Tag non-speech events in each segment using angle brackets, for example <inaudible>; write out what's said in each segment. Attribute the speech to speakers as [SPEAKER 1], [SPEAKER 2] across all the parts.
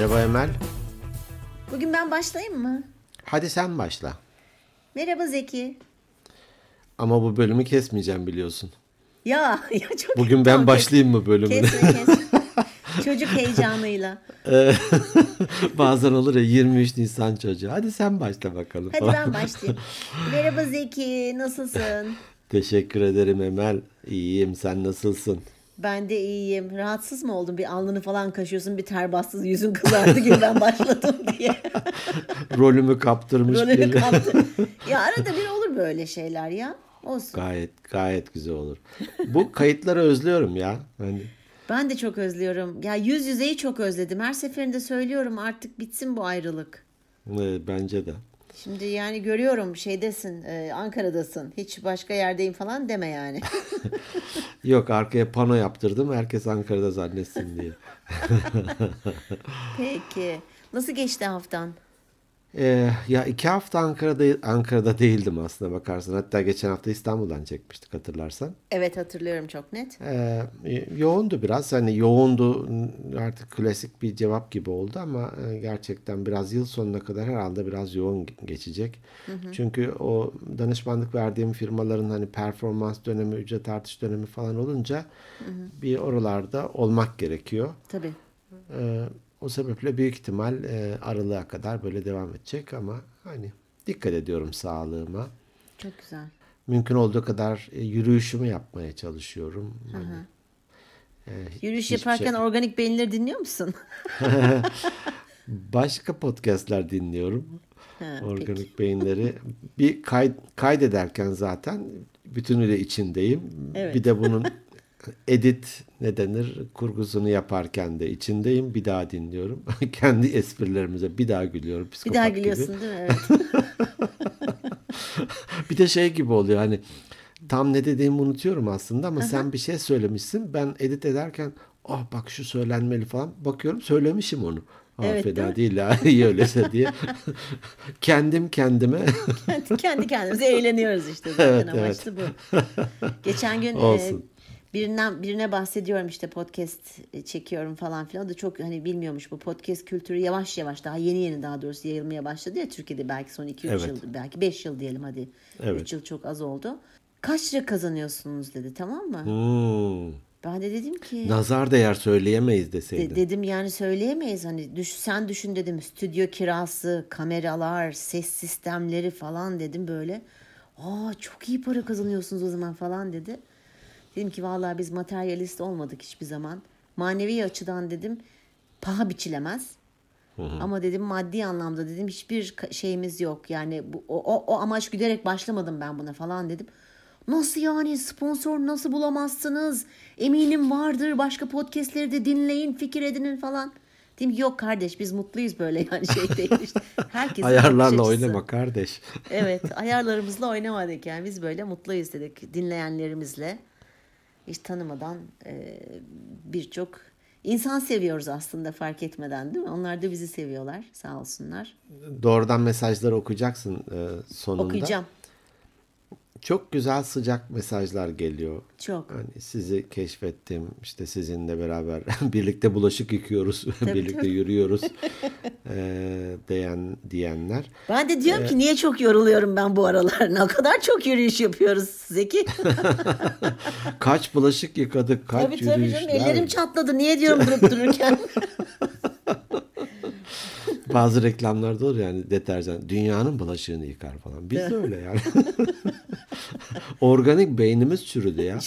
[SPEAKER 1] Merhaba Emel.
[SPEAKER 2] Bugün ben başlayayım mı?
[SPEAKER 1] Hadi sen başla.
[SPEAKER 2] Merhaba Zeki.
[SPEAKER 1] Ama bu bölümü kesmeyeceğim biliyorsun.
[SPEAKER 2] Ya, <laughs> ya çok
[SPEAKER 1] Bugün ben başlayayım mı bölümüne?
[SPEAKER 2] Kesme kesme. <laughs> Çocuk heyecanıyla. <laughs>
[SPEAKER 1] Bazen olur ya 23 Nisan çocuğu. Hadi sen başla bakalım.
[SPEAKER 2] Hadi ben başlayayım. Merhaba Zeki, nasılsın?
[SPEAKER 1] Teşekkür ederim Emel. İyiyim sen nasılsın?
[SPEAKER 2] Ben de iyiyim. Rahatsız mı oldun? Bir alnını falan kaşıyorsun, bir ter bastı, yüzün kızardı gibi ben başladım <laughs> diye.
[SPEAKER 1] Rolümü kaptırmış
[SPEAKER 2] Rolünü
[SPEAKER 1] biri.
[SPEAKER 2] kaptı. <laughs> Ya arada bir olur böyle şeyler ya. Olsun.
[SPEAKER 1] Gayet gayet güzel olur. Bu kayıtları özlüyorum ya. Hani
[SPEAKER 2] Ben de çok özlüyorum. Ya yüz yüzeyi çok özledim. Her seferinde söylüyorum artık bitsin bu ayrılık.
[SPEAKER 1] bence de.
[SPEAKER 2] Şimdi yani görüyorum şeydesin, e, Ankara'dasın. Hiç başka yerdeyim falan deme yani. <laughs>
[SPEAKER 1] Yok arkaya pano yaptırdım. Herkes Ankara'da zannetsin diye. <laughs>
[SPEAKER 2] Peki. Nasıl geçti haftan?
[SPEAKER 1] Ee, ya iki hafta Ankara'da Ankara'da değildim aslında bakarsan. Hatta geçen hafta İstanbul'dan çekmiştik hatırlarsan.
[SPEAKER 2] Evet hatırlıyorum çok net.
[SPEAKER 1] Ee, yoğundu biraz. Hani yoğundu artık klasik bir cevap gibi oldu ama e, gerçekten biraz yıl sonuna kadar herhalde biraz yoğun geçecek. Çünkü o danışmanlık verdiğim firmaların hani performans dönemi, ücret artış dönemi falan olunca bir oralarda olmak gerekiyor.
[SPEAKER 2] Tabii.
[SPEAKER 1] Ee, o sebeple büyük ihtimal e, aralığa kadar böyle devam edecek ama hani dikkat ediyorum sağlığıma.
[SPEAKER 2] Çok güzel.
[SPEAKER 1] Mümkün olduğu kadar e, yürüyüşümü yapmaya çalışıyorum. Hani, e,
[SPEAKER 2] Yürüyüş yaparken
[SPEAKER 1] şey-
[SPEAKER 2] organik beyinleri dinliyor musun? <laughs>
[SPEAKER 1] başka podcastler dinliyorum.
[SPEAKER 2] Ha,
[SPEAKER 1] Organik beyinleri bir kay, kaydederken zaten bütünüyle içindeyim.
[SPEAKER 2] Evet.
[SPEAKER 1] Bir de bunun <laughs> edit ne denir kurgusunu yaparken de içindeyim. Bir daha dinliyorum. <laughs> Kendi esprilerimize bir daha gülüyorum.
[SPEAKER 2] Bir
[SPEAKER 1] psikopat
[SPEAKER 2] daha
[SPEAKER 1] gibi.
[SPEAKER 2] gülüyorsun değil mi? Evet. <laughs>
[SPEAKER 1] Bir de şey gibi oluyor hani tam ne dediğimi unutuyorum aslında ama sen bir şey söylemişsin. Ben edit ederken ah bak şu söylenmeli falan bakıyorum söylemişim onu. Ah
[SPEAKER 2] Evet, değil
[SPEAKER 1] fena
[SPEAKER 2] mi?
[SPEAKER 1] değil ha <laughs> iyi öyleyse diye. Kendim kendime
[SPEAKER 2] kendi, kendi kendimize eğleniyoruz işte zaten
[SPEAKER 1] Evet,
[SPEAKER 2] amaçlı bu. Geçen gün e,
[SPEAKER 1] Olsun.
[SPEAKER 2] Birinden birine bahsediyorum işte podcast çekiyorum falan filan. O da çok hani bilmiyormuş bu podcast kültürü yavaş yavaş daha yeni yeni daha doğrusu yayılmaya başladı ya Türkiye'de belki son 2-3
[SPEAKER 1] Evet.
[SPEAKER 2] yıl belki 5 yıl diyelim hadi. 3
[SPEAKER 1] Evet.
[SPEAKER 2] yıl çok az oldu. Kaç lira kazanıyorsunuz dedi tamam mı?
[SPEAKER 1] Hmm,
[SPEAKER 2] Ben de dedim ki
[SPEAKER 1] nazar değer söyleyemeyiz
[SPEAKER 2] de-
[SPEAKER 1] deseydin.
[SPEAKER 2] dedim yani söyleyemeyiz hani düş, sen düşün dedim stüdyo kirası, kameralar, ses sistemleri falan dedim böyle. Aa çok iyi para kazanıyorsunuz o zaman falan dedi. Dedim ki vallahi biz materyalist olmadık hiçbir zaman. Manevi açıdan dedim paha biçilemez. Ama dedim maddi anlamda dedim hiçbir şeyimiz yok. Yani bu, o, o, o amaç güderek başlamadım ben buna falan dedim. Nasıl yani sponsor nasıl bulamazsınız? Eminim vardır başka podcastleri de dinleyin fikir edinin falan. Dedim ki yok kardeş biz mutluyuz böyle yani şey <laughs> değil işte. Herkesin bakış
[SPEAKER 1] Ayarlarla oynama kardeş.
[SPEAKER 2] Evet ayarlarımızla oynamadık yani biz böyle mutluyuz dedik dinleyenlerimizle. Hiç tanımadan e, birçok insan seviyoruz aslında fark etmeden değil mi? Onlar da bizi seviyorlar sağ olsunlar.
[SPEAKER 1] Doğrudan mesajları okuyacaksın e, sonunda.
[SPEAKER 2] Okuyacağım
[SPEAKER 1] Çok güzel sıcak mesajlar geliyor.
[SPEAKER 2] çok.
[SPEAKER 1] Hani sizi keşfettim. işte sizinle beraber <laughs> birlikte bulaşık yıkıyoruz, <laughs> birlikte
[SPEAKER 2] tabii.
[SPEAKER 1] yürüyoruz <laughs> eee, diyen diyenler.
[SPEAKER 2] Ben de diyorum ki niye çok yoruluyorum ben bu aralar? Ne kadar çok yürüyüş yapıyoruz Zeki.
[SPEAKER 1] Kaç bulaşık yıkadık, kaç
[SPEAKER 2] tabii tabii canım
[SPEAKER 1] yürüyüşler.
[SPEAKER 2] ellerim çatladı. Niye diyorum durup dururken?
[SPEAKER 1] Bazı reklamlarda olur yani deterjan dünyanın bulaşığını yıkar falan. Biz de öyle yani. <laughs> Organik beynimiz çürüdü ya.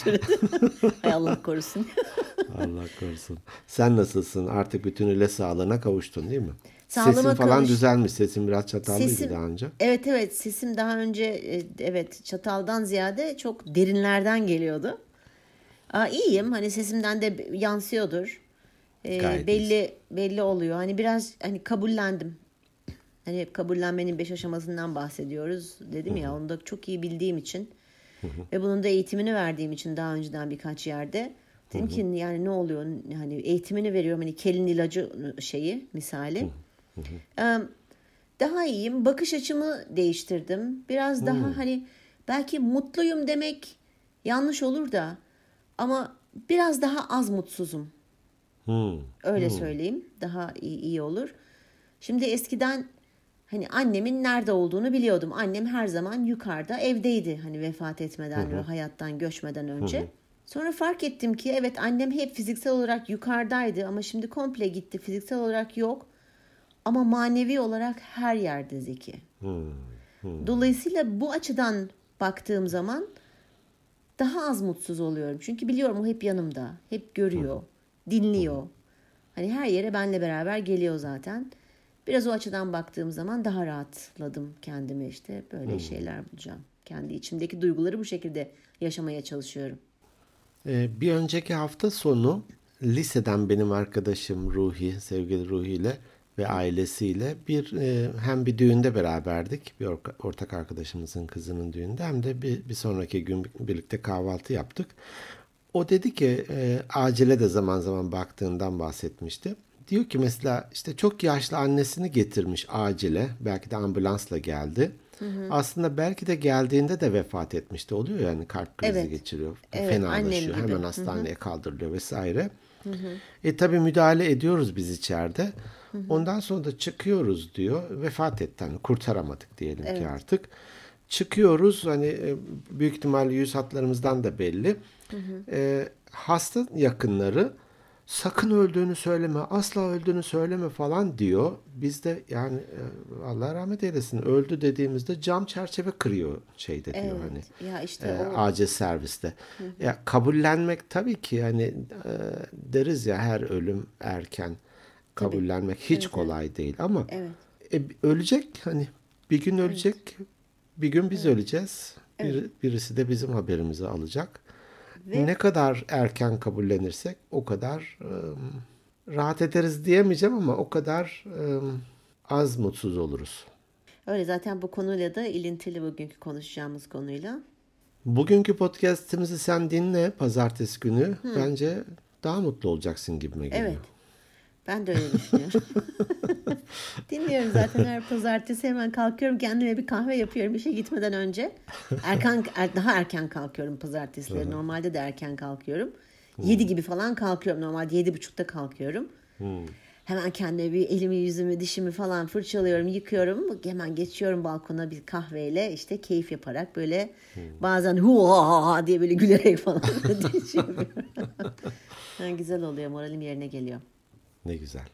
[SPEAKER 2] Hay <laughs> Allah korusun. <laughs>
[SPEAKER 1] Allah korusun. Sen nasılsın? Artık bütünüyle sağlığına kavuştun değil mi?
[SPEAKER 2] Sağlığıma
[SPEAKER 1] Sesin falan
[SPEAKER 2] kavuş-
[SPEAKER 1] düzelmiş. Sesin biraz çatallıydı
[SPEAKER 2] Sesim-
[SPEAKER 1] daha önce.
[SPEAKER 2] Evet evet sesim daha önce e, evet çataldan ziyade çok derinlerden geliyordu. Aa, iyiyim hani sesimden de yansıyordur. Ee,
[SPEAKER 1] Gayet
[SPEAKER 2] belli belli oluyor. Hani biraz hani kabullendim. Hani kabullenmenin beş aşamasından bahsediyoruz dedim ya onu da çok iyi bildiğim için ve bunun da eğitimini verdiğim için daha önceden birkaç yerde dedim ki yani ne oluyor hani eğitimini veriyorum hani kelin ilacı şeyi misali. Daha iyiyim. Bakış açımı değiştirdim. Biraz daha hani belki mutluyum demek yanlış olur da ama biraz daha az mutsuzum.
[SPEAKER 1] Hmm.
[SPEAKER 2] Öyle söyleyeyim. Daha iyi, iyi olur. Şimdi eskiden hani annemin nerede olduğunu biliyordum. Annem her zaman yukarıda evdeydi. Hani vefat etmeden ve hayattan göçmeden önce. Sonra fark ettim ki evet annem hep fiziksel olarak yukarıdaydı ama şimdi komple gitti. Fiziksel olarak yok. Ama manevi olarak her yerde Zeki. Dolayısıyla bu açıdan baktığım zaman daha az mutsuz oluyorum. Çünkü biliyorum o hep yanımda. Hep görüyor, dinliyor. Hani her yere benle beraber geliyor zaten. Biraz o açıdan baktığım zaman daha rahatladım kendime işte. Böyle şeyler bulacağım. Kendi içimdeki duyguları bu şekilde yaşamaya çalışıyorum.
[SPEAKER 1] Ee, bir önceki hafta sonu liseden benim arkadaşım Ruhi, sevgili Ruhi ile ve ailesiyle bir e, hem bir düğünde beraberdik. Bir ortak arkadaşımızın kızının düğünde hem de bir, bir sonraki gün birlikte kahvaltı yaptık. O dedi ki e, acile de zaman zaman baktığından bahsetmişti. Diyor ki mesela işte çok yaşlı annesini getirmiş acile. Belki de ambulansla geldi. Aslında belki de geldiğinde de vefat etmişti. Oluyor yani kalp krizi
[SPEAKER 2] Evet.
[SPEAKER 1] geçiriyor.
[SPEAKER 2] Evet,
[SPEAKER 1] fenalaşıyor. Hemen hastaneye kaldırılıyor vesaire. E tabi müdahale ediyoruz biz içeride. Ondan sonra da çıkıyoruz diyor. Vefat etti. Hani kurtaramadık diyelim ki artık. Çıkıyoruz hani e, büyük ihtimalle yüz hatlarımızdan da belli. E, hasta yakınları sakın öldüğünü söyleme, asla öldüğünü söyleme falan diyor. Biz de yani e, Allah rahmet eylesin öldü dediğimizde cam çerçeve kırıyor şeyde diyor hani
[SPEAKER 2] Evet. Ya işte
[SPEAKER 1] e,
[SPEAKER 2] o
[SPEAKER 1] acil serviste. Ya kabullenmek tabii ki yani e, deriz ya her ölüm erken kabullenmek hiç kolay değil ama
[SPEAKER 2] Evet.
[SPEAKER 1] e, ölecek hani bir gün ölecek bir gün biz öleceğiz. Bir, birisi de bizim haberimizi alacak. Ne kadar erken kabullenirsek o kadar e, rahat ederiz diyemeyeceğim ama o kadar e, az mutsuz oluruz.
[SPEAKER 2] öyle zaten bu konuyla da ilintili bugünkü konuşacağımız konuyla.
[SPEAKER 1] Bugünkü podcast'imizi sen dinle pazartesi günü. Bence daha mutlu olacaksın gibime geliyor.
[SPEAKER 2] Evet. Ben de öyle düşünüyorum. <laughs> Dinliyorum zaten her pazartesi hemen kalkıyorum kendime bir kahve yapıyorum işe gitmeden önce. Erken er- daha erken kalkıyorum pazartesileri. Normalde de erken kalkıyorum. Yedi gibi falan kalkıyorum. Normalde yedi buçukta kalkıyorum. Hemen kendime bir elimi yüzümü dişimi falan fırçalıyorum yıkıyorum. Hemen geçiyorum balkona bir kahveyle işte keyif yaparak böyle bazen hu ha ha diye böyle gülerek falan <laughs> yapıyorum. <laughs> Ha, güzel oluyor moralim yerine geliyor.
[SPEAKER 1] Ne güzel.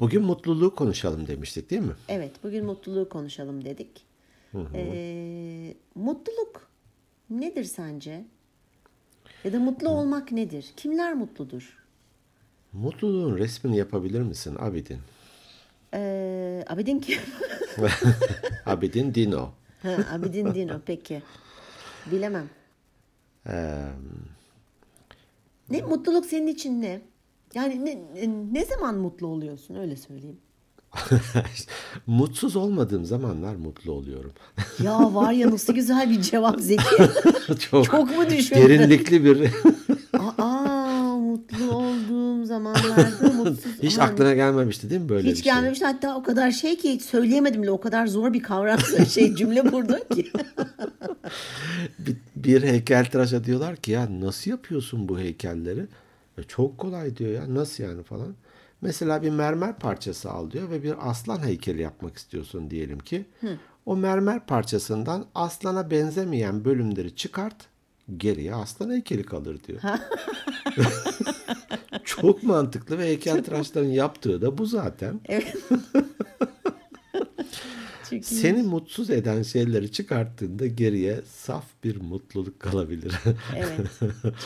[SPEAKER 1] Bugün mutluluğu konuşalım demiştik değil mi?
[SPEAKER 2] Evet, bugün mutluluğu konuşalım dedik. Ee, mutluluk nedir sence? Ya da mutlu olmak nedir? Kimler mutludur?
[SPEAKER 1] Mutluluğun resmini yapabilir misin Abidin?
[SPEAKER 2] Ee, Abidin kim? <laughs> <laughs>
[SPEAKER 1] Abidin Dino.
[SPEAKER 2] ha, Abidin Dino, peki. Bilemem.
[SPEAKER 1] Ee,
[SPEAKER 2] Ne mutluluk senin için ne? Yani ne, ne zaman mutlu oluyorsun öyle söyleyeyim. <laughs>
[SPEAKER 1] mutsuz olmadığım zamanlar mutlu oluyorum. <laughs>
[SPEAKER 2] Ya var ya nasıl güzel bir cevap Zeki. <laughs>
[SPEAKER 1] çok,
[SPEAKER 2] Çok mu düşündün?
[SPEAKER 1] derinlikli bir
[SPEAKER 2] Aa mutlu olduğum zamanlarda mutsuz.
[SPEAKER 1] hiç
[SPEAKER 2] Aman,
[SPEAKER 1] aklına gelmemişti değil mi böyle
[SPEAKER 2] Hiç
[SPEAKER 1] bir şey?
[SPEAKER 2] gelmemişti hatta o kadar şey ki hiç söyleyemedim bile o kadar zor bir kavram şey cümle kurdun ki.
[SPEAKER 1] Bir, bir heykeltıraşa diyorlar ki ya nasıl yapıyorsun bu heykelleri? E, çok kolay diyor ya nasıl yani falan. Mesela bir mermer parçası al diyor ve bir aslan heykeli yapmak istiyorsun diyelim ki. O mermer parçasından aslana benzemeyen bölümleri çıkart. Geriye aslan heykeli kalır diyor. <laughs> çok mantıklı ve <laughs> heykeltıraşların yaptığı da bu zaten.
[SPEAKER 2] evet. <laughs> Çünkü
[SPEAKER 1] Seni mutsuz eden şeyleri çıkarttığında geriye saf bir mutluluk kalabilir. <laughs>
[SPEAKER 2] evet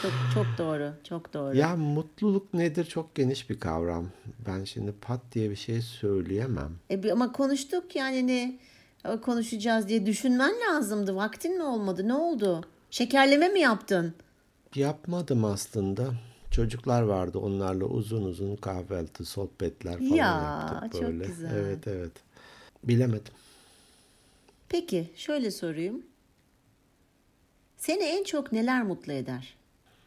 [SPEAKER 2] çok çok doğru çok doğru.
[SPEAKER 1] Ya mutluluk nedir çok geniş bir kavram. Ben şimdi pat diye bir şey söyleyemem.
[SPEAKER 2] E, ama konuştuk yani ne e, konuşacağız diye düşünmen lazımdı. Vaktin mi olmadı? Ne oldu? Şekerleme mi yaptın?
[SPEAKER 1] Yapmadım aslında. Çocuklar vardı onlarla uzun uzun kahvaltı, sohbetler falan
[SPEAKER 2] Ya,
[SPEAKER 1] yaptık
[SPEAKER 2] çok
[SPEAKER 1] böyle.
[SPEAKER 2] güzel.
[SPEAKER 1] Evet evet. Bilemedim.
[SPEAKER 2] Peki şöyle sorayım. Seni en çok neler mutlu eder?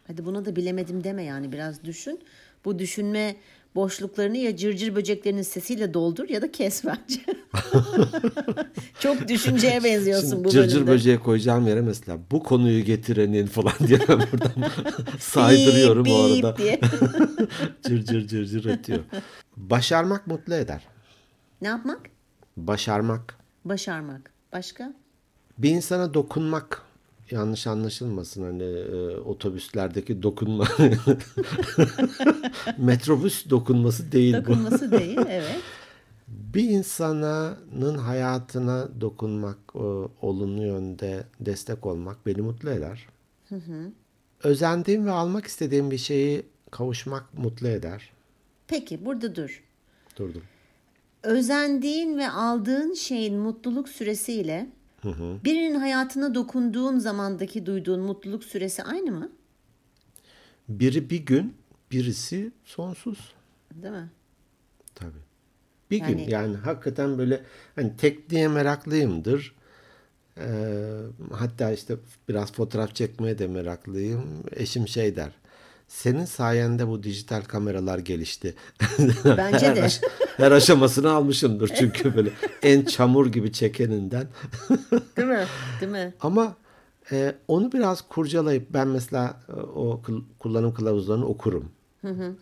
[SPEAKER 2] Hadi buna da bilemedim deme yani biraz düşün. bu düşünme boşluklarını ya cırcır böceklerinin sesiyle doldur ya da kes <laughs> bence. <laughs> Çok düşünceye benziyorsun
[SPEAKER 1] Şimdi
[SPEAKER 2] bu
[SPEAKER 1] cırcır
[SPEAKER 2] bölümde.
[SPEAKER 1] böceği koyacağım yere mesela bu konuyu getirenin falan diye ben buradan <laughs> saydırıyorum
[SPEAKER 2] Bip,
[SPEAKER 1] o arada.
[SPEAKER 2] diye.
[SPEAKER 1] cır cır cır cır ötüyor. Başarmak mutlu eder.
[SPEAKER 2] ne yapmak?
[SPEAKER 1] Başarmak.
[SPEAKER 2] Başarmak. Başka?
[SPEAKER 1] Bir insana dokunmak yanlış anlaşılmasın hani e, otobüslerdeki dokunma <laughs> <laughs> metrobüs dokunması değil bu.
[SPEAKER 2] Dokunması değil. Evet.
[SPEAKER 1] Bir insanın hayatına dokunmak, e, olumlu yönde destek olmak beni mutlu eder. Özendiğim ve almak istediğim bir şeyi kavuşmak mutlu eder.
[SPEAKER 2] Peki burada dur.
[SPEAKER 1] Durdum.
[SPEAKER 2] Özendiğin ve aldığın şeyin mutluluk süresiyle birinin hayatına dokunduğun zamandaki duyduğun mutluluk süresi aynı mı?
[SPEAKER 1] Biri bir gün, birisi sonsuz.
[SPEAKER 2] Değil mi?
[SPEAKER 1] Tabii. Bir
[SPEAKER 2] Yani-
[SPEAKER 1] gün yani hakikaten böyle hani tekniğe meraklıyımdır. Ee, hatta işte biraz fotoğraf çekmeye de meraklıyım. Eşim şey der. Senin sayende bu dijital kameralar gelişti. <laughs>
[SPEAKER 2] Bence
[SPEAKER 1] her,
[SPEAKER 2] de.
[SPEAKER 1] aş- her aşamasını almışımdır çünkü böyle en çamur gibi çekeninden. <laughs>
[SPEAKER 2] Değil mi? Değil mi?
[SPEAKER 1] Ama e, onu biraz kurcalayıp ben mesela e, o kullanım kılavuzlarını okurum.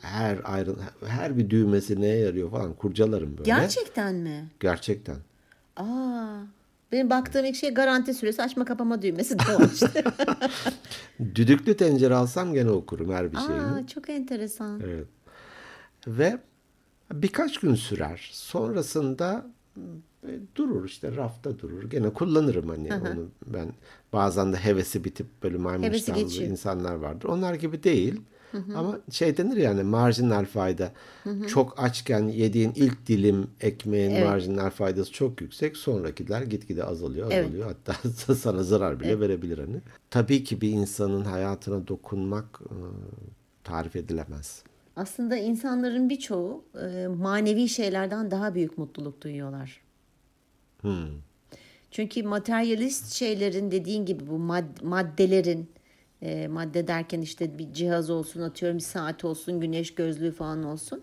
[SPEAKER 1] Her ayrı her bir düğmesi neye yarıyor falan kurcalarım böyle.
[SPEAKER 2] Gerçekten mi?
[SPEAKER 1] Gerçekten.
[SPEAKER 2] Aa. Benim baktığım ilk şey garanti süresi açma kapama düğmesi <laughs> işte. <laughs>
[SPEAKER 1] Düdüklü tencere alsam gene okurum her bir şeyini.
[SPEAKER 2] Aa, çok enteresan.
[SPEAKER 1] Evet. Ve birkaç gün sürer. Sonrasında e, durur işte rafta durur. Gene kullanırım hani onu ben. Bazen de hevesi bitip böyle maymun
[SPEAKER 2] Hevesi
[SPEAKER 1] iştahlı
[SPEAKER 2] geçiyor.
[SPEAKER 1] insanlar vardır. Onlar gibi değil. Ama şey denir yani marjinal fayda. Çok açken yediğin ilk dilim ekmeğin
[SPEAKER 2] Evet.
[SPEAKER 1] marjinal faydası çok yüksek. Sonrakiler gitgide azalıyor,
[SPEAKER 2] Evet.
[SPEAKER 1] azalıyor. Hatta <laughs> sana zarar bile verebilir hani. Tabii ki bir insanın hayatına dokunmak e, tarif edilemez.
[SPEAKER 2] Aslında insanların birçoğu e, manevi şeylerden daha büyük mutluluk duyuyorlar. Çünkü materyalist şeylerin dediğin gibi bu mad- maddelerin e, madde derken işte bir cihaz olsun atıyorum bir saat olsun güneş gözlüğü falan olsun.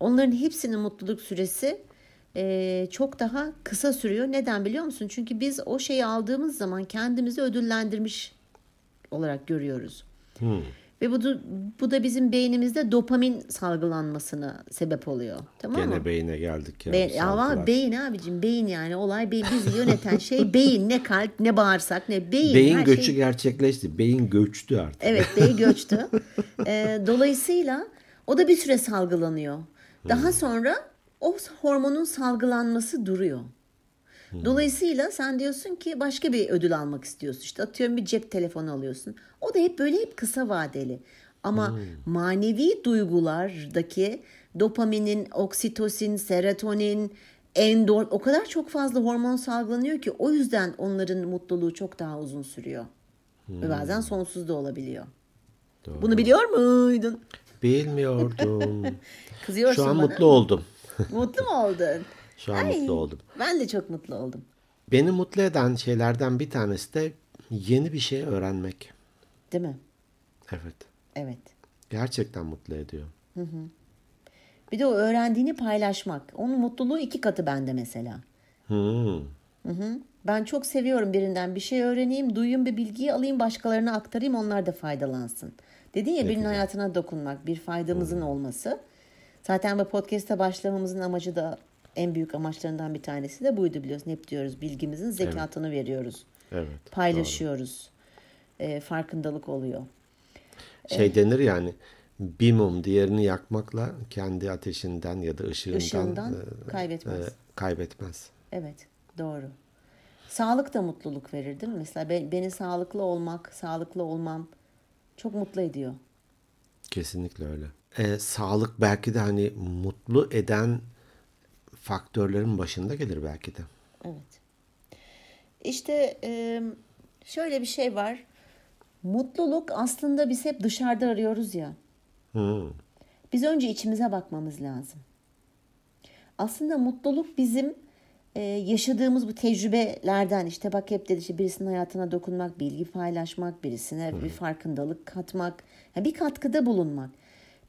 [SPEAKER 2] Onların hepsinin mutluluk süresi e, çok daha kısa sürüyor. Neden biliyor musun? Çünkü biz o şeyi aldığımız zaman kendimizi ödüllendirmiş olarak görüyoruz. Ve bu da, bu da bizim beynimizde dopamin salgılanmasına sebep oluyor. Tamam mı?
[SPEAKER 1] Gene beyine geldik ya.
[SPEAKER 2] Be- ama beyin abicim beyin yani olay beyin bizi yöneten şey <laughs> beyin ne kalp ne bağırsak ne beyin.
[SPEAKER 1] Beyin
[SPEAKER 2] her
[SPEAKER 1] göçü
[SPEAKER 2] şey-
[SPEAKER 1] gerçekleşti. Beyin göçtü artık.
[SPEAKER 2] Evet beyin <laughs> göçtü. Ee, dolayısıyla o da bir süre salgılanıyor. Daha sonra o hormonun salgılanması duruyor. Dolayısıyla sen diyorsun ki başka bir ödül almak istiyorsun. İşte atıyorum bir cep telefonu alıyorsun. O da hep böyle hep kısa vadeli. Ama manevi duygulardaki dopaminin, oksitosin, serotonin, endor o kadar çok fazla hormon salgılanıyor ki o yüzden onların mutluluğu çok daha uzun sürüyor. Ve bazen sonsuz da olabiliyor.
[SPEAKER 1] Doğru.
[SPEAKER 2] Bunu biliyor muydun?
[SPEAKER 1] Bilmiyordum. <laughs>
[SPEAKER 2] Kızıyorsun
[SPEAKER 1] Şu an
[SPEAKER 2] bana.
[SPEAKER 1] mutlu oldum.
[SPEAKER 2] Mutlu mu oldun?
[SPEAKER 1] Şu an mutlu oldum.
[SPEAKER 2] Ben de çok mutlu oldum.
[SPEAKER 1] Beni mutlu eden şeylerden bir tanesi de yeni bir şey öğrenmek.
[SPEAKER 2] Değil mi?
[SPEAKER 1] Evet.
[SPEAKER 2] Evet.
[SPEAKER 1] Gerçekten mutlu ediyor.
[SPEAKER 2] Bir de o öğrendiğini paylaşmak. Onun mutluluğu iki katı bende mesela.
[SPEAKER 1] Hmm.
[SPEAKER 2] Ben çok seviyorum birinden bir şey öğreneyim, duyayım bir bilgiyi alayım, başkalarına aktarayım, onlar da faydalansın. Dedin ya birinin hayatına dokunmak, bir faydamızın olması. Zaten bu podcast'a başlamamızın amacı da en büyük amaçlarından bir tanesi de buydu biliyorsun. Hep diyoruz bilgimizin zekatını veriyoruz.
[SPEAKER 1] Evet.
[SPEAKER 2] Paylaşıyoruz. Ee, farkındalık oluyor.
[SPEAKER 1] Şey denir yani bir mum diğerini yakmakla kendi ateşinden ya da ışığından,
[SPEAKER 2] Işığından
[SPEAKER 1] e,
[SPEAKER 2] kaybetmez.
[SPEAKER 1] e, kaybetmez.
[SPEAKER 2] Evet, doğru. Sağlık da mutluluk verir değil mi? Mesela be- beni sağlıklı olmak, sağlıklı olmam çok mutlu ediyor.
[SPEAKER 1] Kesinlikle öyle. E, sağlık belki de hani mutlu eden faktörlerin başında gelir belki de.
[SPEAKER 2] Evet. İşte e, şöyle bir şey var. Mutluluk aslında biz hep dışarıda arıyoruz ya.
[SPEAKER 1] Hmm.
[SPEAKER 2] Biz önce içimize bakmamız lazım. Aslında mutluluk bizim e, yaşadığımız bu tecrübelerden işte bak hep dedi işte birisinin hayatına dokunmak, bilgi paylaşmak, birisine bir farkındalık katmak, yani bir katkıda bulunmak.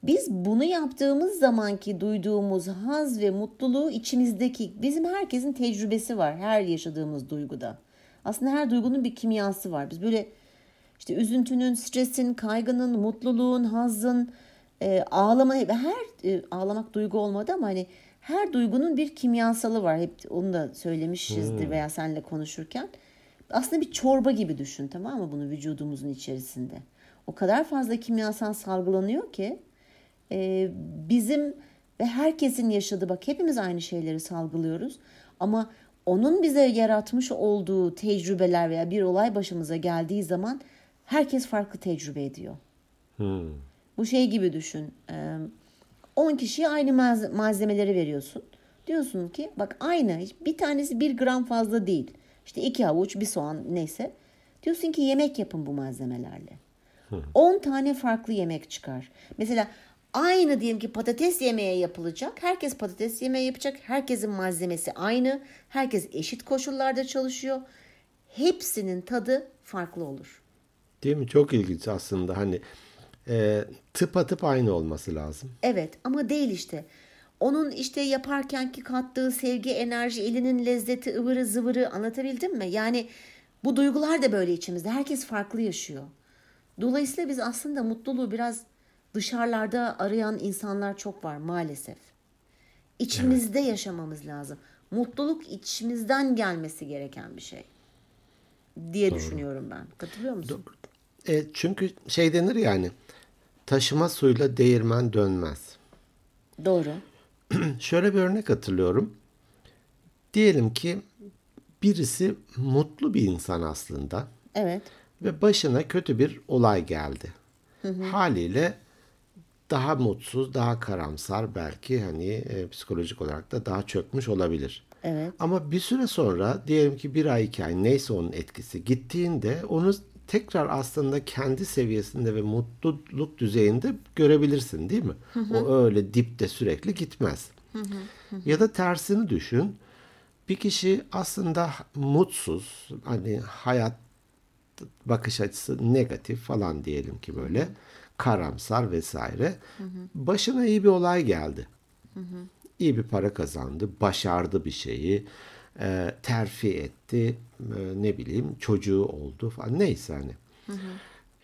[SPEAKER 2] Biz bunu yaptığımız zamanki duyduğumuz haz ve mutluluğu içimizdeki bizim herkesin tecrübesi var her yaşadığımız duyguda. Aslında her duygunun bir kimyası var. Biz böyle işte üzüntünün, stresin, kaygının, mutluluğun, hazın, e, ağlama her e, ağlamak duygu olmadı ama hani her duygunun bir kimyasalı var. Hep onu da söylemişizdir veya seninle konuşurken. Aslında bir çorba gibi düşün tamam mı bunu vücudumuzun içerisinde. O kadar fazla kimyasal salgılanıyor ki e, bizim ve herkesin yaşadığı bak hepimiz aynı şeyleri salgılıyoruz ama onun bize yaratmış olduğu tecrübeler veya bir olay başımıza geldiği zaman herkes farklı tecrübe ediyor.
[SPEAKER 1] Hmm.
[SPEAKER 2] Bu şey gibi düşün. e, 10 kişiye aynı malze- malzemeleri veriyorsun. Diyorsun ki bak aynı bir tanesi bir gram fazla değil. İşte iki havuç bir soğan neyse. Diyorsun ki yemek yapın bu malzemelerle. 10 tane farklı yemek çıkar. Mesela aynı diyelim ki patates yemeği yapılacak. Herkes patates yemeği yapacak. Herkesin malzemesi aynı. Herkes eşit koşullarda çalışıyor. Hepsinin tadı farklı olur.
[SPEAKER 1] Değil mi? Çok ilginç aslında. Hani e, tıpatıp aynı olması lazım.
[SPEAKER 2] Evet ama değil işte. Onun işte yaparkenki kattığı sevgi, enerji, elinin lezzeti, ıvırı zıvırı anlatabildim mi? Yani bu duygular da böyle içimizde. Herkes farklı yaşıyor. Dolayısıyla biz aslında mutluluğu biraz dışarılarda arayan insanlar çok var maalesef. İçimizde yaşamamız lazım. Mutluluk içimizden gelmesi gereken bir şey diye düşünüyorum ben. Katılıyor musun?
[SPEAKER 1] E, çünkü şey denir yani taşıma suyla değirmen dönmez.
[SPEAKER 2] Doğru. <clears throat>
[SPEAKER 1] Şöyle bir örnek hatırlıyorum. Diyelim ki birisi mutlu bir insan aslında
[SPEAKER 2] Evet.
[SPEAKER 1] ve başına kötü bir olay geldi. Haliyle daha mutsuz, daha karamsar belki hani e, psikolojik olarak da daha çökmüş olabilir.
[SPEAKER 2] Evet.
[SPEAKER 1] Ama bir süre sonra diyelim ki bir ay iki ay neyse onun etkisi gittiğinde onu tekrar aslında kendi seviyesinde ve mutluluk düzeyinde görebilirsin değil mi? O öyle dipte sürekli gitmez. Ya da tersini düşün. Bir kişi aslında mutsuz, hani hayat bakış açısı negatif falan diyelim ki böyle karamsar vesaire. Başına iyi bir olay geldi. İyi bir para kazandı, başardı bir şeyi, e, terfi etti, e, ne bileyim çocuğu oldu falan neyse hani.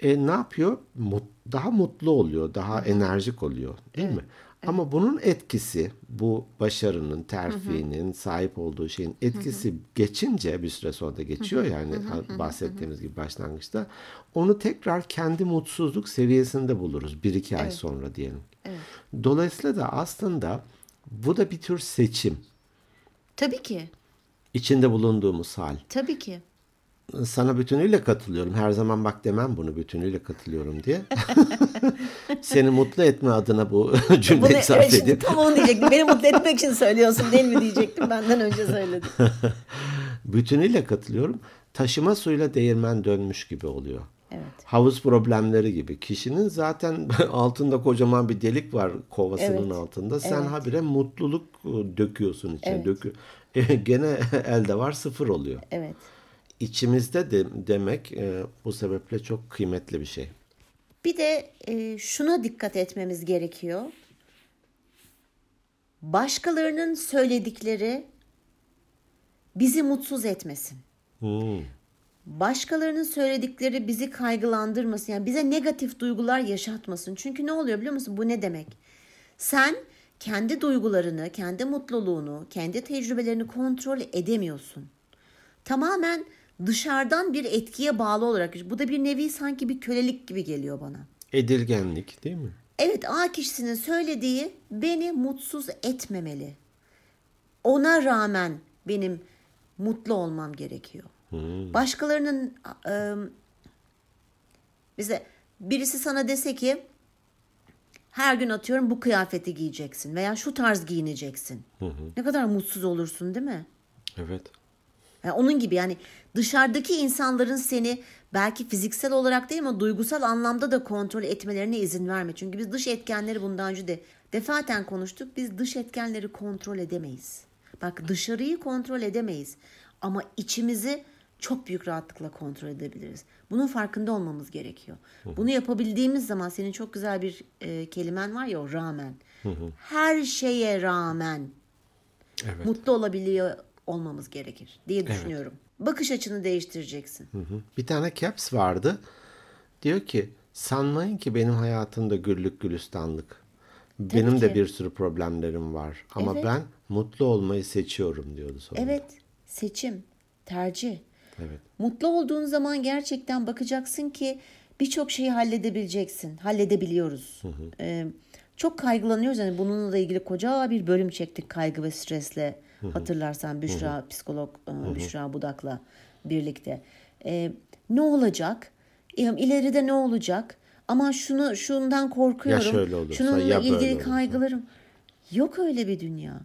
[SPEAKER 1] E, ne yapıyor? Mut- daha mutlu oluyor, daha enerjik oluyor değil mi? Ama bunun etkisi, bu başarının, terfinin, sahip olduğu şeyin etkisi geçince bir süre sonra da geçiyor yani bahsettiğimiz gibi başlangıçta. Onu tekrar kendi mutsuzluk seviyesinde buluruz bir iki ay sonra diyelim. Dolayısıyla da aslında bu da bir tür seçim.
[SPEAKER 2] Tabii ki.
[SPEAKER 1] İçinde bulunduğumuz hal.
[SPEAKER 2] Tabii ki.
[SPEAKER 1] Sana bütünüyle katılıyorum. Her zaman bak demem bunu bütünüyle katılıyorum diye. <laughs> Seni mutlu etme adına bu <laughs> cümleyi
[SPEAKER 2] Bunu,
[SPEAKER 1] sarf
[SPEAKER 2] evet, şimdi
[SPEAKER 1] edeyim.
[SPEAKER 2] tam onu diyecektim. Beni mutlu etmek için söylüyorsun değil mi diyecektim. Benden önce söyledin. <laughs>
[SPEAKER 1] Bütünüyle katılıyorum. Taşıma suyla değirmen dönmüş gibi oluyor.
[SPEAKER 2] Evet.
[SPEAKER 1] Havuz problemleri gibi. Kişinin zaten altında kocaman bir delik var kovasının
[SPEAKER 2] Evet.
[SPEAKER 1] altında. Sen
[SPEAKER 2] Evet.
[SPEAKER 1] habire mutluluk döküyorsun içine.
[SPEAKER 2] Evet.
[SPEAKER 1] Dökü E, gene elde var sıfır oluyor.
[SPEAKER 2] Evet.
[SPEAKER 1] İçimizde de demek e, bu sebeple çok kıymetli bir şey.
[SPEAKER 2] Bir de e, şuna dikkat etmemiz gerekiyor. Başkalarının söyledikleri bizi mutsuz etmesin.
[SPEAKER 1] Hmm.
[SPEAKER 2] Başkalarının söyledikleri bizi kaygılandırmasın. Yani bize negatif duygular yaşatmasın. Çünkü ne oluyor biliyor musun? Bu ne demek? Sen kendi duygularını, kendi mutluluğunu, kendi tecrübelerini kontrol edemiyorsun. Tamamen dışarıdan bir etkiye bağlı olarak. Bu da bir nevi sanki bir kölelik gibi geliyor bana.
[SPEAKER 1] Edilgenlik değil mi?
[SPEAKER 2] Evet A kişisinin söylediği beni mutsuz etmemeli. Ona rağmen benim mutlu olmam gerekiyor. Başkalarının e, bize birisi sana dese ki her gün atıyorum bu kıyafeti giyeceksin veya şu tarz giyineceksin. Ne kadar mutsuz olursun değil mi?
[SPEAKER 1] Evet.
[SPEAKER 2] Yani onun gibi yani dışarıdaki insanların seni belki fiziksel olarak değil ama duygusal anlamda da kontrol etmelerine izin verme. Çünkü biz dış etkenleri bundan önce de defaten konuştuk. Biz dış etkenleri kontrol edemeyiz. Bak dışarıyı kontrol edemeyiz ama içimizi çok büyük rahatlıkla kontrol edebiliriz. Bunun farkında olmamız gerekiyor. Bunu yapabildiğimiz zaman senin çok güzel bir e, kelimen var ya o rağmen. Her şeye rağmen
[SPEAKER 1] Evet.
[SPEAKER 2] mutlu olabiliyor olmamız gerekir diye düşünüyorum. Bakış açını değiştireceksin.
[SPEAKER 1] Hı hı. Bir tane caps vardı. Diyor ki sanmayın ki benim hayatımda güllük gülistanlık. Benim de
[SPEAKER 2] ki.
[SPEAKER 1] bir sürü problemlerim var. Ama
[SPEAKER 2] Evet.
[SPEAKER 1] ben mutlu olmayı seçiyorum diyordu sonra.
[SPEAKER 2] Evet, seçim, tercih.
[SPEAKER 1] Evet.
[SPEAKER 2] Mutlu olduğun zaman gerçekten bakacaksın ki birçok şeyi halledebileceksin. Halledebiliyoruz. Ee, çok kaygılanıyoruz. Yani bununla ilgili koca bir bölüm çektik kaygı ve stresle. Hatırlarsan Büşra, psikolog e, Büşra Budak'la birlikte. Ee, ne olacak? Ee, İleride ne olacak? Ama şunu şundan korkuyorum.
[SPEAKER 1] Ya şöyle olursa,
[SPEAKER 2] Şununla
[SPEAKER 1] ya
[SPEAKER 2] ilgili
[SPEAKER 1] olursa.
[SPEAKER 2] kaygılarım. Yok öyle bir dünya.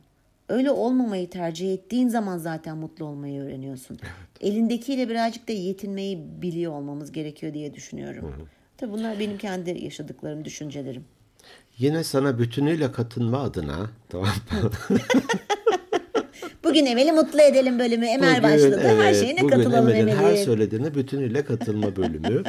[SPEAKER 2] Öyle olmamayı tercih ettiğin zaman zaten mutlu olmayı öğreniyorsun. Elindekiyle birazcık da yetinmeyi biliyor olmamız gerekiyor diye düşünüyorum. Tabii bunlar benim kendi yaşadıklarım, düşüncelerim.
[SPEAKER 1] Yine sana bütünüyle katılma adına tamam? <laughs>
[SPEAKER 2] Bugün Emel'i mutlu edelim bölümü. Emel başladı. her
[SPEAKER 1] evet,
[SPEAKER 2] şeyine
[SPEAKER 1] bugün
[SPEAKER 2] katılalım
[SPEAKER 1] Emel'in her
[SPEAKER 2] Emel'i.
[SPEAKER 1] söylediğine bütünüyle katılma bölümü.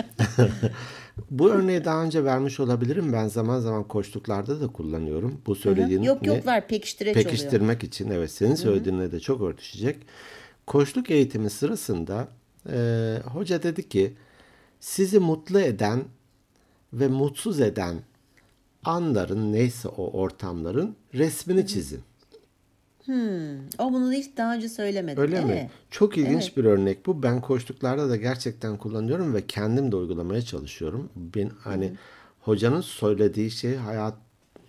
[SPEAKER 1] <laughs> Bu örneği daha önce vermiş olabilirim. Ben zaman zaman koçluklarda da kullanıyorum. Bu söylediğin
[SPEAKER 2] Yok yok var pekiştireç oluyor.
[SPEAKER 1] pekiştirmek için evet senin söylediğinle de çok örtüşecek. Koçluk eğitimi sırasında e, hoca dedi ki sizi mutlu eden ve mutsuz eden anların neyse o ortamların resmini çizin.
[SPEAKER 2] O bunu hiç daha önce söylemedi.
[SPEAKER 1] Öyle mi?
[SPEAKER 2] Evet.
[SPEAKER 1] Çok ilginç bir örnek bu. Ben koçluklarda da gerçekten kullanıyorum ve kendim de uygulamaya çalışıyorum. Ben hani hocanın söylediği şey hayat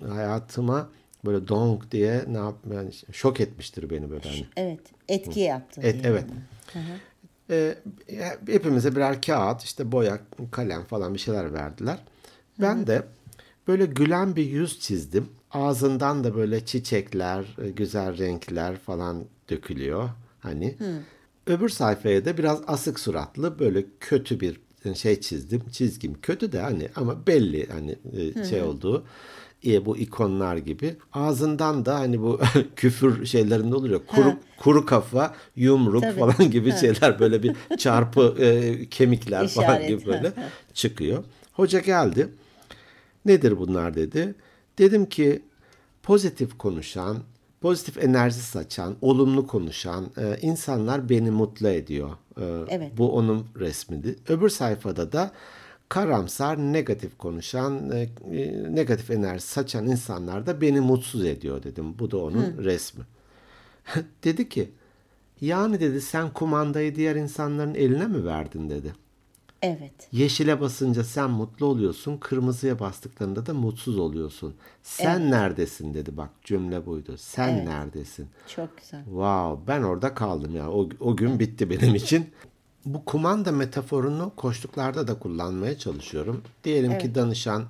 [SPEAKER 1] hayatıma böyle donk diye ne yap yani şok etmiştir beni böyle hani.
[SPEAKER 2] Evet. Etki yaptı.
[SPEAKER 1] Et, evet. Ee, hepimize birer kağıt, işte boya, kalem falan bir şeyler verdiler. Ben de böyle gülen bir yüz çizdim. Ağzından da böyle çiçekler, e, güzel renkler falan dökülüyor. Hani. Öbür sayfaya da biraz asık suratlı böyle kötü bir şey çizdim. Çizgim kötü de hani ama belli hani e, şey olduğu. E, bu ikonlar gibi. Ağzından da hani bu <laughs> küfür şeylerinde oluyor. Kuru, kuru kafa, yumruk
[SPEAKER 2] Tabii.
[SPEAKER 1] falan gibi şeyler böyle bir <laughs> çarpı e, kemikler falan
[SPEAKER 2] İşaret.
[SPEAKER 1] gibi böyle çıkıyor. Hoca geldi. Nedir bunlar dedi. Dedim ki pozitif konuşan, pozitif enerji saçan, olumlu konuşan e, insanlar beni mutlu ediyor. E,
[SPEAKER 2] Evet.
[SPEAKER 1] Bu onun resmiydi. Öbür sayfada da karamsar, negatif konuşan, e, e, negatif enerji saçan insanlar da beni mutsuz ediyor dedim. Bu da onun resmi. <laughs> dedi ki yani dedi sen kumandayı diğer insanların eline mi verdin dedi.
[SPEAKER 2] Evet.
[SPEAKER 1] Yeşile basınca sen mutlu oluyorsun, kırmızıya bastıklarında da mutsuz oluyorsun. Sen neredesin dedi bak cümle buydu. Sen neredesin?
[SPEAKER 2] Çok güzel.
[SPEAKER 1] Wow, ben orada kaldım ya. O, o gün bitti benim için. Bu kumanda metaforunu koştuklarda da kullanmaya çalışıyorum. Diyelim ki danışan